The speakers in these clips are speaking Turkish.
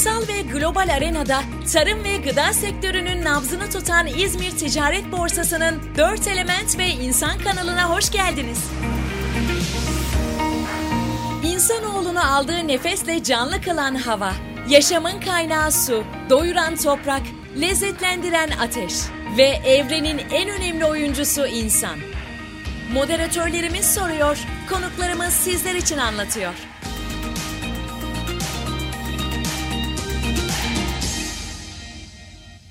Ulusal ve global arenada tarım ve gıda sektörünün nabzını tutan İzmir Ticaret Borsası'nın 4 element ve insan kanalına hoş geldiniz. İnsanoğlunu aldığı nefesle canlı kılan hava, yaşamın kaynağı su, doyuran toprak, lezzetlendiren ateş ve evrenin en önemli oyuncusu insan. Moderatörlerimiz soruyor, konuklarımız sizler için anlatıyor.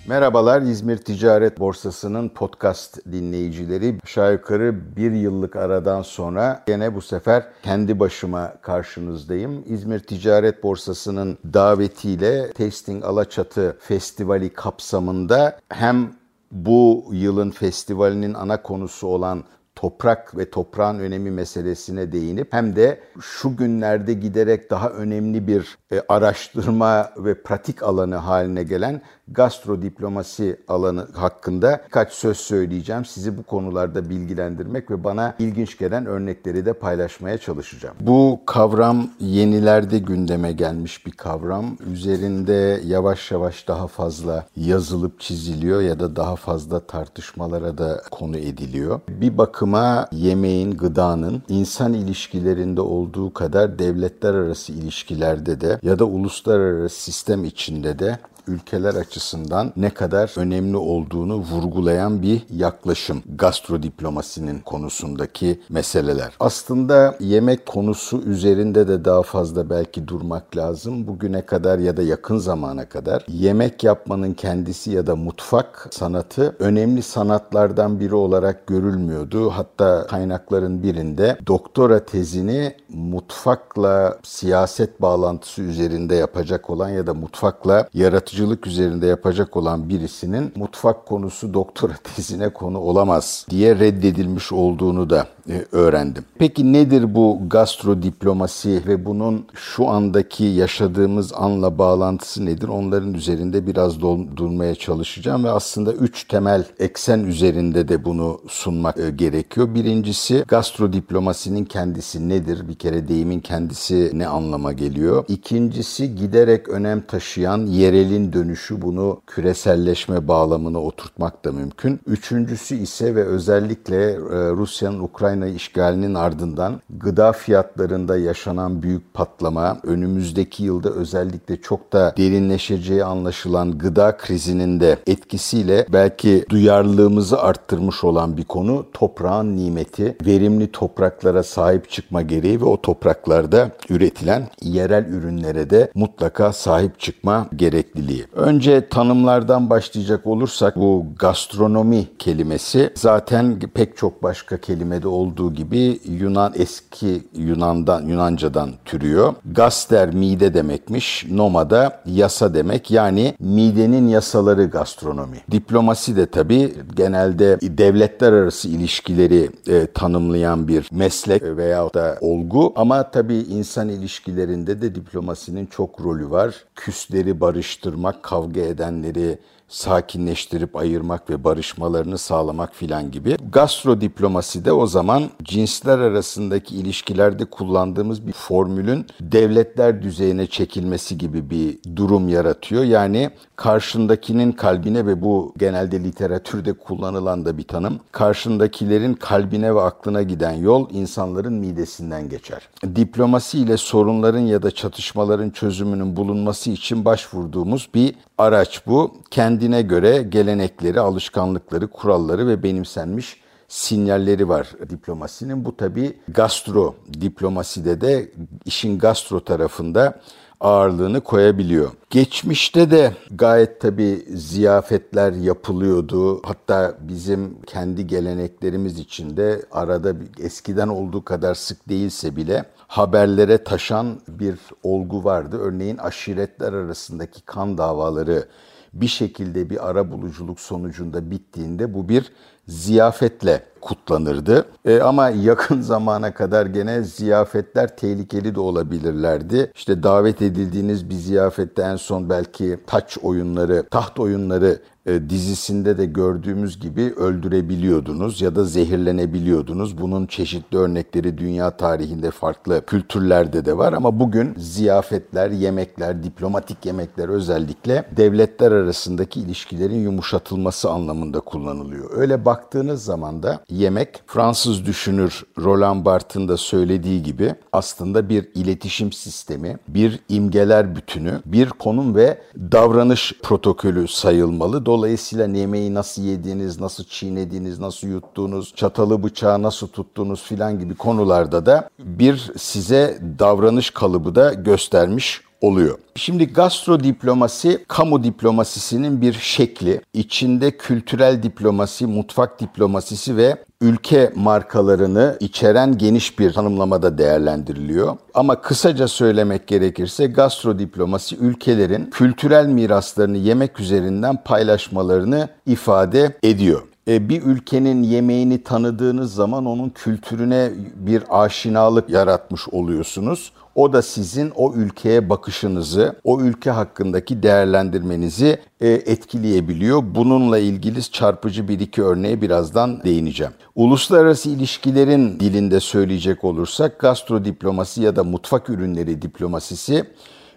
Merhabalar İzmir Ticaret Borsası'nın podcast dinleyicileri. Aşağı yukarı bir yıllık aradan sonra gene bu sefer kendi başıma karşınızdayım. İzmir Ticaret Borsası'nın davetiyle Tasting Alaçatı Festivali kapsamında hem bu yılın festivalinin ana konusu olan toprak ve toprağın önemi meselesine değinip hem de şu günlerde giderek daha önemli bir e, araştırma ve pratik alanı haline gelen gastrodiplomasi alanı hakkında birkaç söz söyleyeceğim. Sizi bu konularda bilgilendirmek ve bana ilginç gelen örnekleri de paylaşmaya çalışacağım. Bu kavram yenilerde gündeme gelmiş bir kavram. Üzerinde yavaş yavaş daha fazla yazılıp çiziliyor ya da daha fazla tartışmalara da konu ediliyor. Bir bakıma yemeğin, gıdanın insan ilişkilerinde olduğu kadar devletler arası ilişkilerde de ya da uluslararası sistem içinde de ülkeler açısından ne kadar önemli olduğunu vurgulayan bir yaklaşım gastrodiplomasinin konusundaki meseleler. Aslında yemek konusu üzerinde de daha fazla belki durmak lazım. Bugüne kadar ya da yakın zamana kadar yemek yapmanın kendisi ya da mutfak sanatı önemli sanatlardan biri olarak görülmüyordu. Hatta kaynakların birinde doktora tezini mutfakla siyaset bağlantısı üzerinde yapacak olan ya da mutfakla yaratıcı yaratıcılık üzerinde yapacak olan birisinin mutfak konusu doktora tezine konu olamaz diye reddedilmiş olduğunu da öğrendim. Peki nedir bu gastrodiplomasi ve bunun şu andaki yaşadığımız anla bağlantısı nedir? Onların üzerinde biraz durmaya çalışacağım ve aslında üç temel eksen üzerinde de bunu sunmak e, gerekiyor. Birincisi gastrodiplomasinin kendisi nedir? Bir kere deyimin kendisi ne anlama geliyor? İkincisi giderek önem taşıyan yerelin dönüşü bunu küreselleşme bağlamına oturtmak da mümkün. Üçüncüsü ise ve özellikle e, Rusya'nın Ukrayna işgalinin ardından gıda fiyatlarında yaşanan büyük patlama, önümüzdeki yılda özellikle çok da derinleşeceği anlaşılan gıda krizinin de etkisiyle belki duyarlılığımızı arttırmış olan bir konu toprağın nimeti, verimli topraklara sahip çıkma gereği ve o topraklarda üretilen yerel ürünlere de mutlaka sahip çıkma gerekliliği. Önce tanımlardan başlayacak olursak bu gastronomi kelimesi zaten pek çok başka kelimede olduğu gibi Yunan eski Yunan'dan Yunanca'dan türüyor. Gaster mide demekmiş. Noma da yasa demek. Yani midenin yasaları gastronomi. Diplomasi de tabii genelde devletler arası ilişkileri e, tanımlayan bir meslek veya da olgu ama tabii insan ilişkilerinde de diplomasinin çok rolü var. Küsleri barıştırmak, kavga edenleri sakinleştirip ayırmak ve barışmalarını sağlamak filan gibi. Gastro diplomasi de o zaman cinsler arasındaki ilişkilerde kullandığımız bir formülün devletler düzeyine çekilmesi gibi bir durum yaratıyor. Yani karşındakinin kalbine ve bu genelde literatürde kullanılan da bir tanım. Karşındakilerin kalbine ve aklına giden yol insanların midesinden geçer. Diplomasi ile sorunların ya da çatışmaların çözümünün bulunması için başvurduğumuz bir araç bu. Kendine göre gelenekleri, alışkanlıkları, kuralları ve benimsenmiş sinyalleri var diplomasinin. Bu tabi gastro diplomaside de işin gastro tarafında ağırlığını koyabiliyor. Geçmişte de gayet tabi ziyafetler yapılıyordu. Hatta bizim kendi geleneklerimiz içinde arada eskiden olduğu kadar sık değilse bile haberlere taşan bir olgu vardı. Örneğin aşiretler arasındaki kan davaları bir şekilde bir ara buluculuk sonucunda bittiğinde bu bir ziyafetle kutlanırdı. E, ama yakın zamana kadar gene ziyafetler tehlikeli de olabilirlerdi. İşte davet edildiğiniz bir ziyafette en son belki taç oyunları, taht oyunları e, dizisinde de gördüğümüz gibi öldürebiliyordunuz ya da zehirlenebiliyordunuz. Bunun çeşitli örnekleri dünya tarihinde farklı kültürlerde de var ama bugün ziyafetler, yemekler, diplomatik yemekler özellikle devletler arasındaki ilişkilerin yumuşatılması anlamında kullanılıyor. Öyle baktığınız zaman da yemek Fransız düşünür Roland Barthes'ın da söylediği gibi aslında bir iletişim sistemi, bir imgeler bütünü, bir konum ve davranış protokolü sayılmalı. Dolayısıyla yemeği nasıl yediğiniz, nasıl çiğnediğiniz, nasıl yuttuğunuz, çatalı bıçağı nasıl tuttuğunuz filan gibi konularda da bir size davranış kalıbı da göstermiş oluyor. Şimdi gastro diplomasi kamu diplomasisinin bir şekli. İçinde kültürel diplomasi, mutfak diplomasisi ve ülke markalarını içeren geniş bir tanımlamada değerlendiriliyor. Ama kısaca söylemek gerekirse gastro diplomasi ülkelerin kültürel miraslarını yemek üzerinden paylaşmalarını ifade ediyor e, bir ülkenin yemeğini tanıdığınız zaman onun kültürüne bir aşinalık yaratmış oluyorsunuz. O da sizin o ülkeye bakışınızı, o ülke hakkındaki değerlendirmenizi e, etkileyebiliyor. Bununla ilgili çarpıcı bir iki örneğe birazdan değineceğim. Uluslararası ilişkilerin dilinde söyleyecek olursak gastrodiplomasi ya da mutfak ürünleri diplomasisi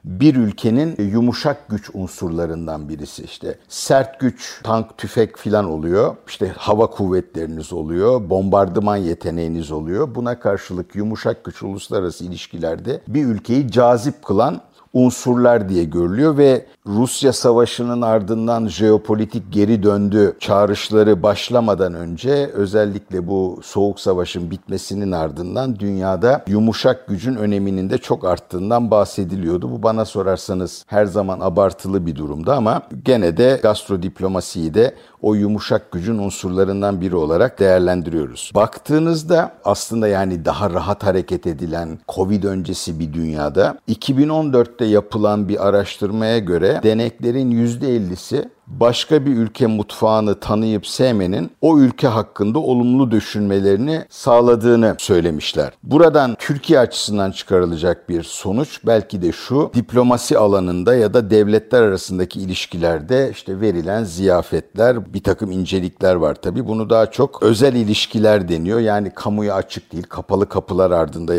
bir ülkenin yumuşak güç unsurlarından birisi. işte sert güç, tank, tüfek filan oluyor. İşte hava kuvvetleriniz oluyor, bombardıman yeteneğiniz oluyor. Buna karşılık yumuşak güç uluslararası ilişkilerde bir ülkeyi cazip kılan unsurlar diye görülüyor ve Rusya Savaşı'nın ardından jeopolitik geri döndü çağrışları başlamadan önce özellikle bu Soğuk Savaş'ın bitmesinin ardından dünyada yumuşak gücün öneminin de çok arttığından bahsediliyordu. Bu bana sorarsanız her zaman abartılı bir durumda ama gene de gastrodiplomasiyi de o yumuşak gücün unsurlarından biri olarak değerlendiriyoruz. Baktığınızda aslında yani daha rahat hareket edilen Covid öncesi bir dünyada 2014'te yapılan bir araştırmaya göre deneklerin %50'si başka bir ülke mutfağını tanıyıp sevmenin o ülke hakkında olumlu düşünmelerini sağladığını söylemişler. Buradan Türkiye açısından çıkarılacak bir sonuç belki de şu diplomasi alanında ya da devletler arasındaki ilişkilerde işte verilen ziyafetler bir takım incelikler var tabi. Bunu daha çok özel ilişkiler deniyor. Yani kamuya açık değil kapalı kapılar ardında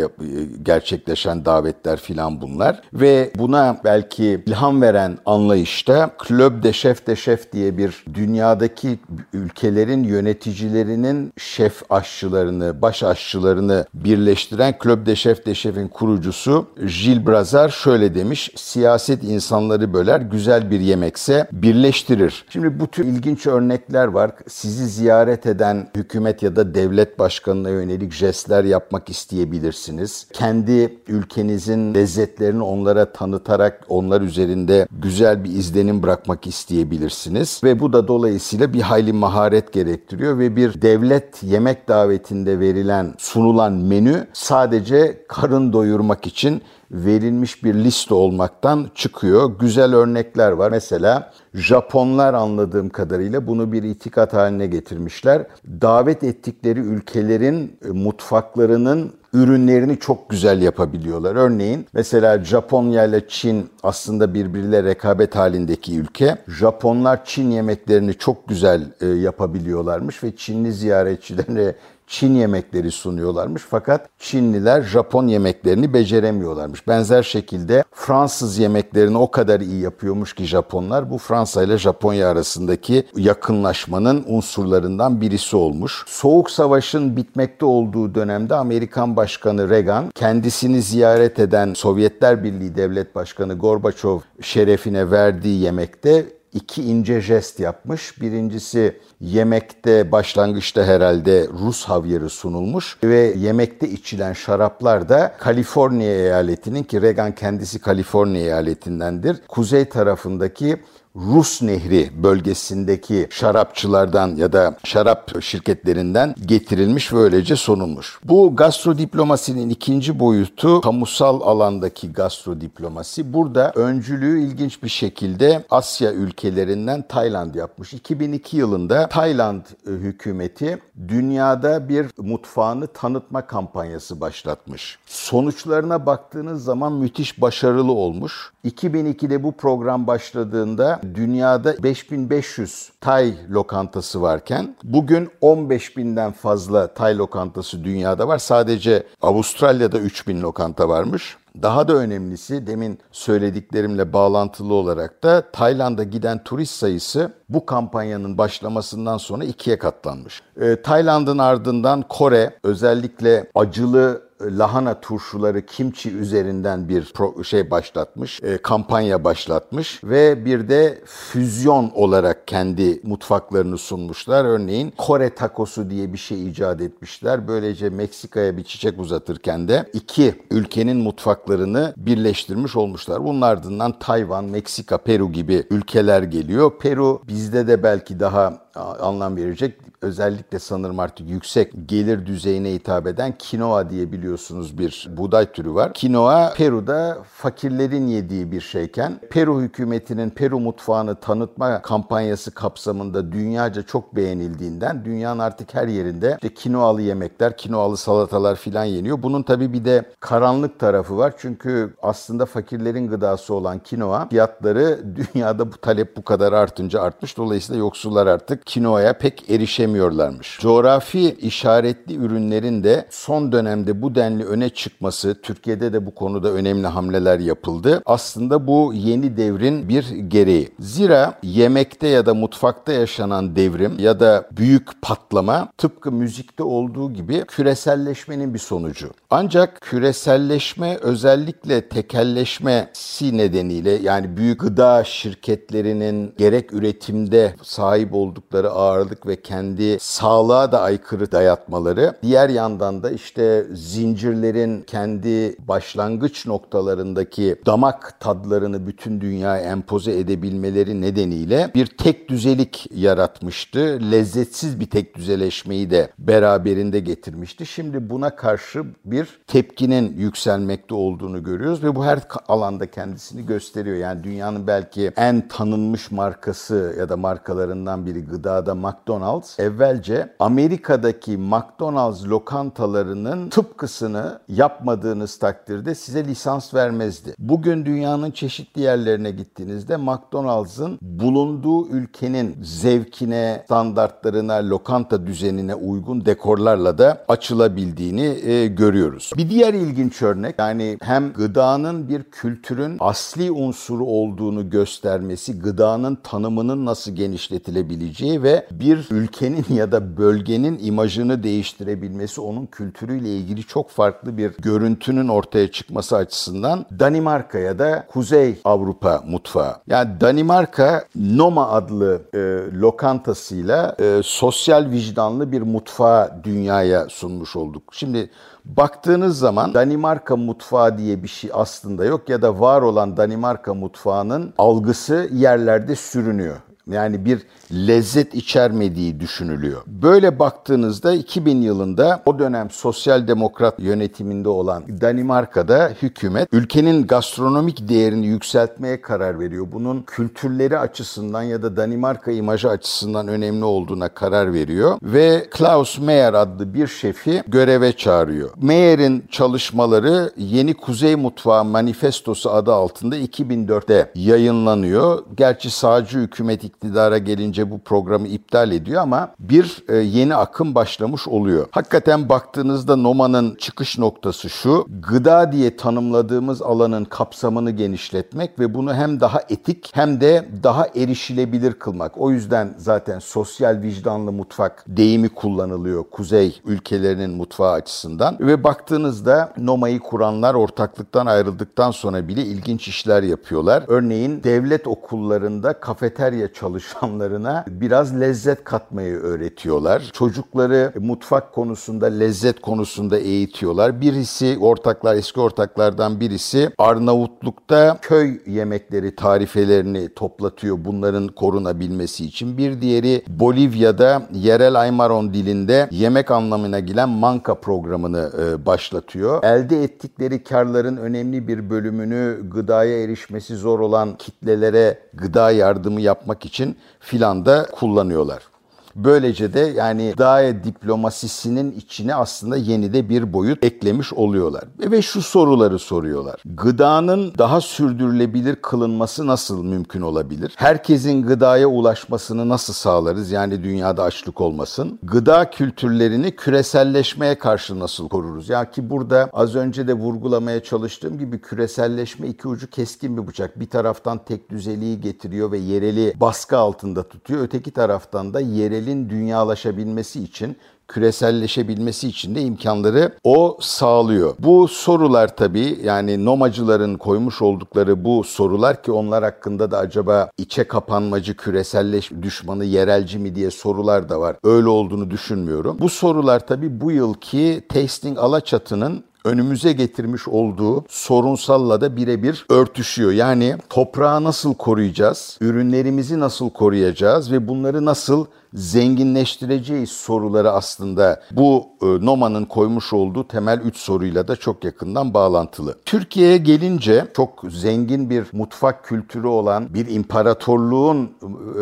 gerçekleşen davetler filan bunlar. Ve buna belki ilham veren anlayışta Club de Chef de Şef diye bir dünyadaki ülkelerin yöneticilerinin şef aşçılarını, baş aşçılarını birleştiren Club de Chef de Chef'in kurucusu Gilles Brazar şöyle demiş. Siyaset insanları böler, güzel bir yemekse birleştirir. Şimdi bu tür ilginç örnekler var. Sizi ziyaret eden hükümet ya da devlet başkanına yönelik jestler yapmak isteyebilirsiniz. Kendi ülkenizin lezzetlerini onlara tanıtarak onlar üzerinde güzel bir izlenim bırakmak isteyebilirsiniz yapabilirsiniz ve bu da dolayısıyla bir hayli maharet gerektiriyor ve bir devlet yemek davetinde verilen sunulan menü sadece karın doyurmak için verilmiş bir liste olmaktan çıkıyor. Güzel örnekler var. Mesela Japonlar anladığım kadarıyla bunu bir itikat haline getirmişler. Davet ettikleri ülkelerin e, mutfaklarının ürünlerini çok güzel yapabiliyorlar. Örneğin mesela Japonya ile Çin aslında birbiriyle rekabet halindeki ülke. Japonlar Çin yemeklerini çok güzel e, yapabiliyorlarmış ve Çinli ziyaretçilerine Çin yemekleri sunuyorlarmış fakat Çinliler Japon yemeklerini beceremiyorlarmış. Benzer şekilde Fransız yemeklerini o kadar iyi yapıyormuş ki Japonlar bu Fransa ile Japonya arasındaki yakınlaşmanın unsurlarından birisi olmuş. Soğuk Savaş'ın bitmekte olduğu dönemde Amerikan Başkanı Reagan kendisini ziyaret eden Sovyetler Birliği Devlet Başkanı Gorbaçov şerefine verdiği yemekte iki ince jest yapmış. Birincisi yemekte başlangıçta herhalde Rus havyarı sunulmuş ve yemekte içilen şaraplar da Kaliforniya eyaletinin ki Reagan kendisi Kaliforniya eyaletindendir. Kuzey tarafındaki Rus Nehri bölgesindeki şarapçılardan ya da şarap şirketlerinden getirilmiş ve öylece sonulmuş. Bu gastrodiplomasinin ikinci boyutu kamusal alandaki gastrodiplomasi. Burada öncülüğü ilginç bir şekilde Asya ülkelerinden Tayland yapmış. 2002 yılında Tayland e, hükümeti dünyada bir mutfağını tanıtma kampanyası başlatmış. Sonuçlarına baktığınız zaman müthiş başarılı olmuş. 2002'de bu program başladığında dünyada 5500 Tay lokantası varken bugün 15 binden fazla Tay lokantası dünyada var. Sadece Avustralya'da 3000 lokanta varmış. Daha da önemlisi demin söylediklerimle bağlantılı olarak da Tayland'a giden turist sayısı bu kampanyanın başlamasından sonra ikiye katlanmış. Ee, Tayland'ın ardından Kore özellikle acılı lahana turşuları kimçi üzerinden bir şey başlatmış, e, kampanya başlatmış ve bir de füzyon olarak kendi mutfaklarını sunmuşlar. Örneğin Kore takosu diye bir şey icat etmişler. Böylece Meksika'ya bir çiçek uzatırken de iki ülkenin mutfaklarını birleştirmiş olmuşlar. Bunun ardından Tayvan, Meksika, Peru gibi ülkeler geliyor. Peru bizde de belki daha anlam verecek. Özellikle sanırım artık yüksek gelir düzeyine hitap eden kinoa diye biliyorsunuz bir buğday türü var. Kinoa Peru'da fakirlerin yediği bir şeyken Peru hükümetinin Peru mutfağını tanıtma kampanyası kapsamında dünyaca çok beğenildiğinden dünyanın artık her yerinde işte kinoalı yemekler, kinoalı salatalar filan yeniyor. Bunun tabii bir de karanlık tarafı var. Çünkü aslında fakirlerin gıdası olan kinoa fiyatları dünyada bu talep bu kadar artınca artmış. Dolayısıyla yoksullar artık kinoaya pek erişemiyorlarmış. Coğrafi işaretli ürünlerin de son dönemde bu denli öne çıkması, Türkiye'de de bu konuda önemli hamleler yapıldı. Aslında bu yeni devrin bir gereği. Zira yemekte ya da mutfakta yaşanan devrim ya da büyük patlama tıpkı müzikte olduğu gibi küreselleşmenin bir sonucu. Ancak küreselleşme özellikle tekelleşmesi nedeniyle yani büyük gıda şirketlerinin gerek üretimde sahip oldukları ağırlık ve kendi sağlığa da aykırı dayatmaları. Diğer yandan da işte zincirlerin kendi başlangıç noktalarındaki damak tadlarını bütün dünyaya empoze edebilmeleri nedeniyle bir tek düzelik yaratmıştı. Lezzetsiz bir tek düzeleşmeyi de beraberinde getirmişti. Şimdi buna karşı bir tepkinin yükselmekte olduğunu görüyoruz ve bu her alanda kendisini gösteriyor. Yani dünyanın belki en tanınmış markası ya da markalarından biri gıda gıdada McDonald's evvelce Amerika'daki McDonald's lokantalarının tıpkısını yapmadığınız takdirde size lisans vermezdi. Bugün dünyanın çeşitli yerlerine gittiğinizde McDonald's'ın bulunduğu ülkenin zevkine, standartlarına, lokanta düzenine uygun dekorlarla da açılabildiğini e, görüyoruz. Bir diğer ilginç örnek yani hem gıdanın bir kültürün asli unsuru olduğunu göstermesi, gıdanın tanımının nasıl genişletilebileceği ve bir ülkenin ya da bölgenin imajını değiştirebilmesi onun kültürüyle ilgili çok farklı bir görüntünün ortaya çıkması açısından Danimarka ya da Kuzey Avrupa mutfağı. Yani Danimarka Noma adlı e, lokantasıyla e, sosyal vicdanlı bir mutfağı dünyaya sunmuş olduk. Şimdi Baktığınız zaman Danimarka mutfağı diye bir şey aslında yok ya da var olan Danimarka mutfağının algısı yerlerde sürünüyor. Yani bir lezzet içermediği düşünülüyor. Böyle baktığınızda 2000 yılında o dönem sosyal demokrat yönetiminde olan Danimarka'da hükümet ülkenin gastronomik değerini yükseltmeye karar veriyor. Bunun kültürleri açısından ya da Danimarka imajı açısından önemli olduğuna karar veriyor ve Klaus Meyer adlı bir şefi göreve çağırıyor. Meyer'in çalışmaları Yeni Kuzey Mutfağı Manifestosu adı altında 2004'te yayınlanıyor. Gerçi sağcı hükümet iktidara gelince bu programı iptal ediyor ama bir e, yeni akım başlamış oluyor. Hakikaten baktığınızda Noma'nın çıkış noktası şu. Gıda diye tanımladığımız alanın kapsamını genişletmek ve bunu hem daha etik hem de daha erişilebilir kılmak. O yüzden zaten sosyal vicdanlı mutfak deyimi kullanılıyor kuzey ülkelerinin mutfağı açısından. Ve baktığınızda Noma'yı kuranlar ortaklıktan ayrıldıktan sonra bile ilginç işler yapıyorlar. Örneğin devlet okullarında kafeterya çalışanlarına biraz lezzet katmayı öğretiyorlar. Çocukları mutfak konusunda, lezzet konusunda eğitiyorlar. Birisi ortaklar, eski ortaklardan birisi Arnavutluk'ta köy yemekleri tarifelerini toplatıyor bunların korunabilmesi için. Bir diğeri Bolivya'da yerel Aymaron dilinde yemek anlamına gelen manka programını e, başlatıyor. Elde ettikleri karların önemli bir bölümünü gıdaya erişmesi zor olan kitlelere gıda yardımı yapmak için filan da kullanıyorlar. Böylece de yani gıda diplomasisinin içine aslında yeni de bir boyut eklemiş oluyorlar. Ve şu soruları soruyorlar. Gıdanın daha sürdürülebilir kılınması nasıl mümkün olabilir? Herkesin gıdaya ulaşmasını nasıl sağlarız? Yani dünyada açlık olmasın. Gıda kültürlerini küreselleşmeye karşı nasıl koruruz? Ya ki burada az önce de vurgulamaya çalıştığım gibi küreselleşme iki ucu keskin bir bıçak. Bir taraftan tek düzeliği getiriyor ve yereli baskı altında tutuyor. Öteki taraftan da yereli küreselin dünyalaşabilmesi için küreselleşebilmesi için de imkanları o sağlıyor. Bu sorular tabii yani nomacıların koymuş oldukları bu sorular ki onlar hakkında da acaba içe kapanmacı, küreselleş düşmanı, yerelci mi diye sorular da var. Öyle olduğunu düşünmüyorum. Bu sorular tabii bu yılki Tasting Alaçatı'nın önümüze getirmiş olduğu sorunsalla da birebir örtüşüyor. Yani toprağı nasıl koruyacağız? Ürünlerimizi nasıl koruyacağız ve bunları nasıl zenginleştireceğiz soruları aslında bu e, Noma'nın koymuş olduğu temel üç soruyla da çok yakından bağlantılı. Türkiye'ye gelince çok zengin bir mutfak kültürü olan bir imparatorluğun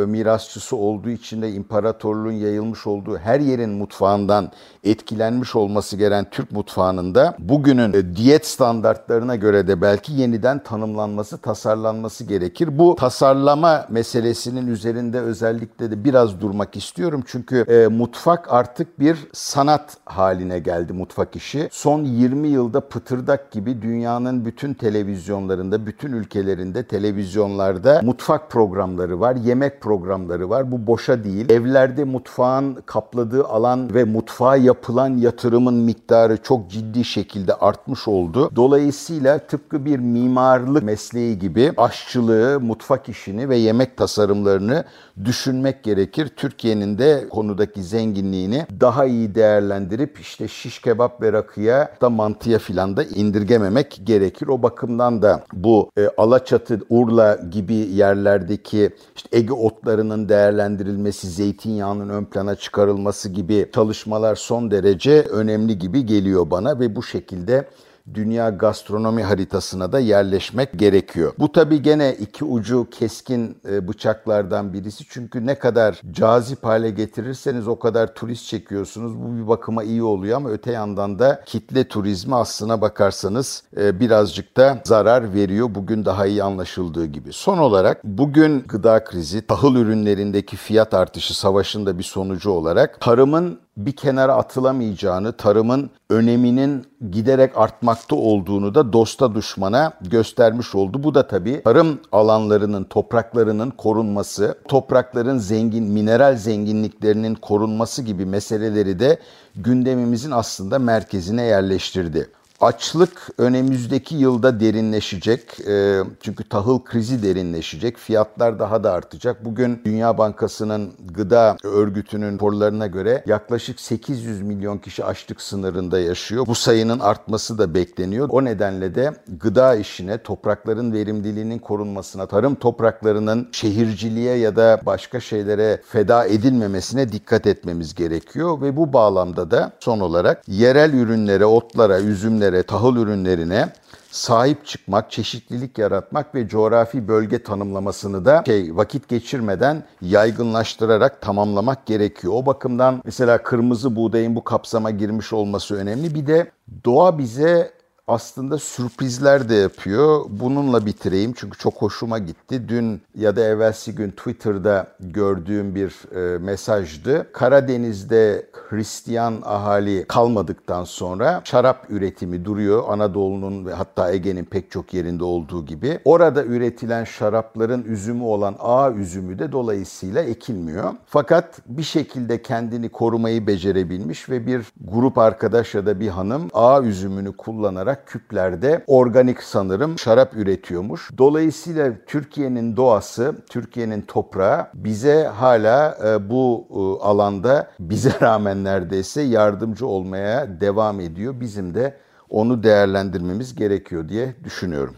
e, mirasçısı olduğu için de imparatorluğun yayılmış olduğu her yerin mutfağından etkilenmiş olması gereken Türk mutfağının da bugünün e, diyet standartlarına göre de belki yeniden tanımlanması, tasarlanması gerekir. Bu tasarlama meselesinin üzerinde özellikle de biraz durmak istiyorum. Çünkü e, mutfak artık bir sanat haline geldi mutfak işi. Son 20 yılda pıtırdak gibi dünyanın bütün televizyonlarında, bütün ülkelerinde televizyonlarda mutfak programları var, yemek programları var. Bu boşa değil. Evlerde mutfağın kapladığı alan ve mutfağa yapılan yatırımın miktarı çok ciddi şekilde artmış oldu. Dolayısıyla tıpkı bir mimarlık mesleği gibi aşçılığı, mutfak işini ve yemek tasarımlarını düşünmek gerekir. Türkiye'nin de konudaki zenginliğini daha iyi değerlendirip işte şiş kebap ve rakıya da mantıya filan da indirgememek gerekir. O bakımdan da bu e, Alaçatı, Urla gibi yerlerdeki işte Ege otlarının değerlendirilmesi, zeytinyağının ön plana çıkarılması gibi çalışmalar son derece önemli gibi geliyor bana ve bu şekilde dünya gastronomi haritasına da yerleşmek gerekiyor. Bu tabi gene iki ucu keskin e, bıçaklardan birisi çünkü ne kadar cazip hale getirirseniz o kadar turist çekiyorsunuz. Bu bir bakıma iyi oluyor ama öte yandan da kitle turizmi aslına bakarsanız e, birazcık da zarar veriyor. Bugün daha iyi anlaşıldığı gibi. Son olarak bugün gıda krizi, tahıl ürünlerindeki fiyat artışı savaşın da bir sonucu olarak tarımın bir kenara atılamayacağını, tarımın öneminin giderek artmakta olduğunu da dosta düşmana göstermiş oldu. Bu da tabii tarım alanlarının, topraklarının korunması, toprakların zengin, mineral zenginliklerinin korunması gibi meseleleri de gündemimizin aslında merkezine yerleştirdi. Açlık önümüzdeki yılda derinleşecek. E, çünkü tahıl krizi derinleşecek. Fiyatlar daha da artacak. Bugün Dünya Bankası'nın gıda örgütünün raporlarına göre yaklaşık 800 milyon kişi açlık sınırında yaşıyor. Bu sayının artması da bekleniyor. O nedenle de gıda işine, toprakların verimliliğinin korunmasına, tarım topraklarının şehirciliğe ya da başka şeylere feda edilmemesine dikkat etmemiz gerekiyor ve bu bağlamda da son olarak yerel ürünlere, otlara, üzümlere ürünlere, tahıl ürünlerine sahip çıkmak, çeşitlilik yaratmak ve coğrafi bölge tanımlamasını da şey vakit geçirmeden yaygınlaştırarak tamamlamak gerekiyor. O bakımdan mesela kırmızı buğdayın bu kapsama girmiş olması önemli. Bir de doğa bize aslında sürprizler de yapıyor. Bununla bitireyim çünkü çok hoşuma gitti. Dün ya da evvelsi gün Twitter'da gördüğüm bir e, mesajdı. Karadeniz'de Hristiyan ahali kalmadıktan sonra şarap üretimi duruyor. Anadolu'nun ve hatta Ege'nin pek çok yerinde olduğu gibi. Orada üretilen şarapların üzümü olan A üzümü de dolayısıyla ekilmiyor. Fakat bir şekilde kendini korumayı becerebilmiş ve bir grup arkadaş ya da bir hanım A üzümünü kullanarak küplerde organik sanırım şarap üretiyormuş. Dolayısıyla Türkiye'nin doğası, Türkiye'nin toprağı bize hala e, bu e, alanda bize rağmen neredeyse yardımcı olmaya devam ediyor. Bizim de onu değerlendirmemiz gerekiyor diye düşünüyorum.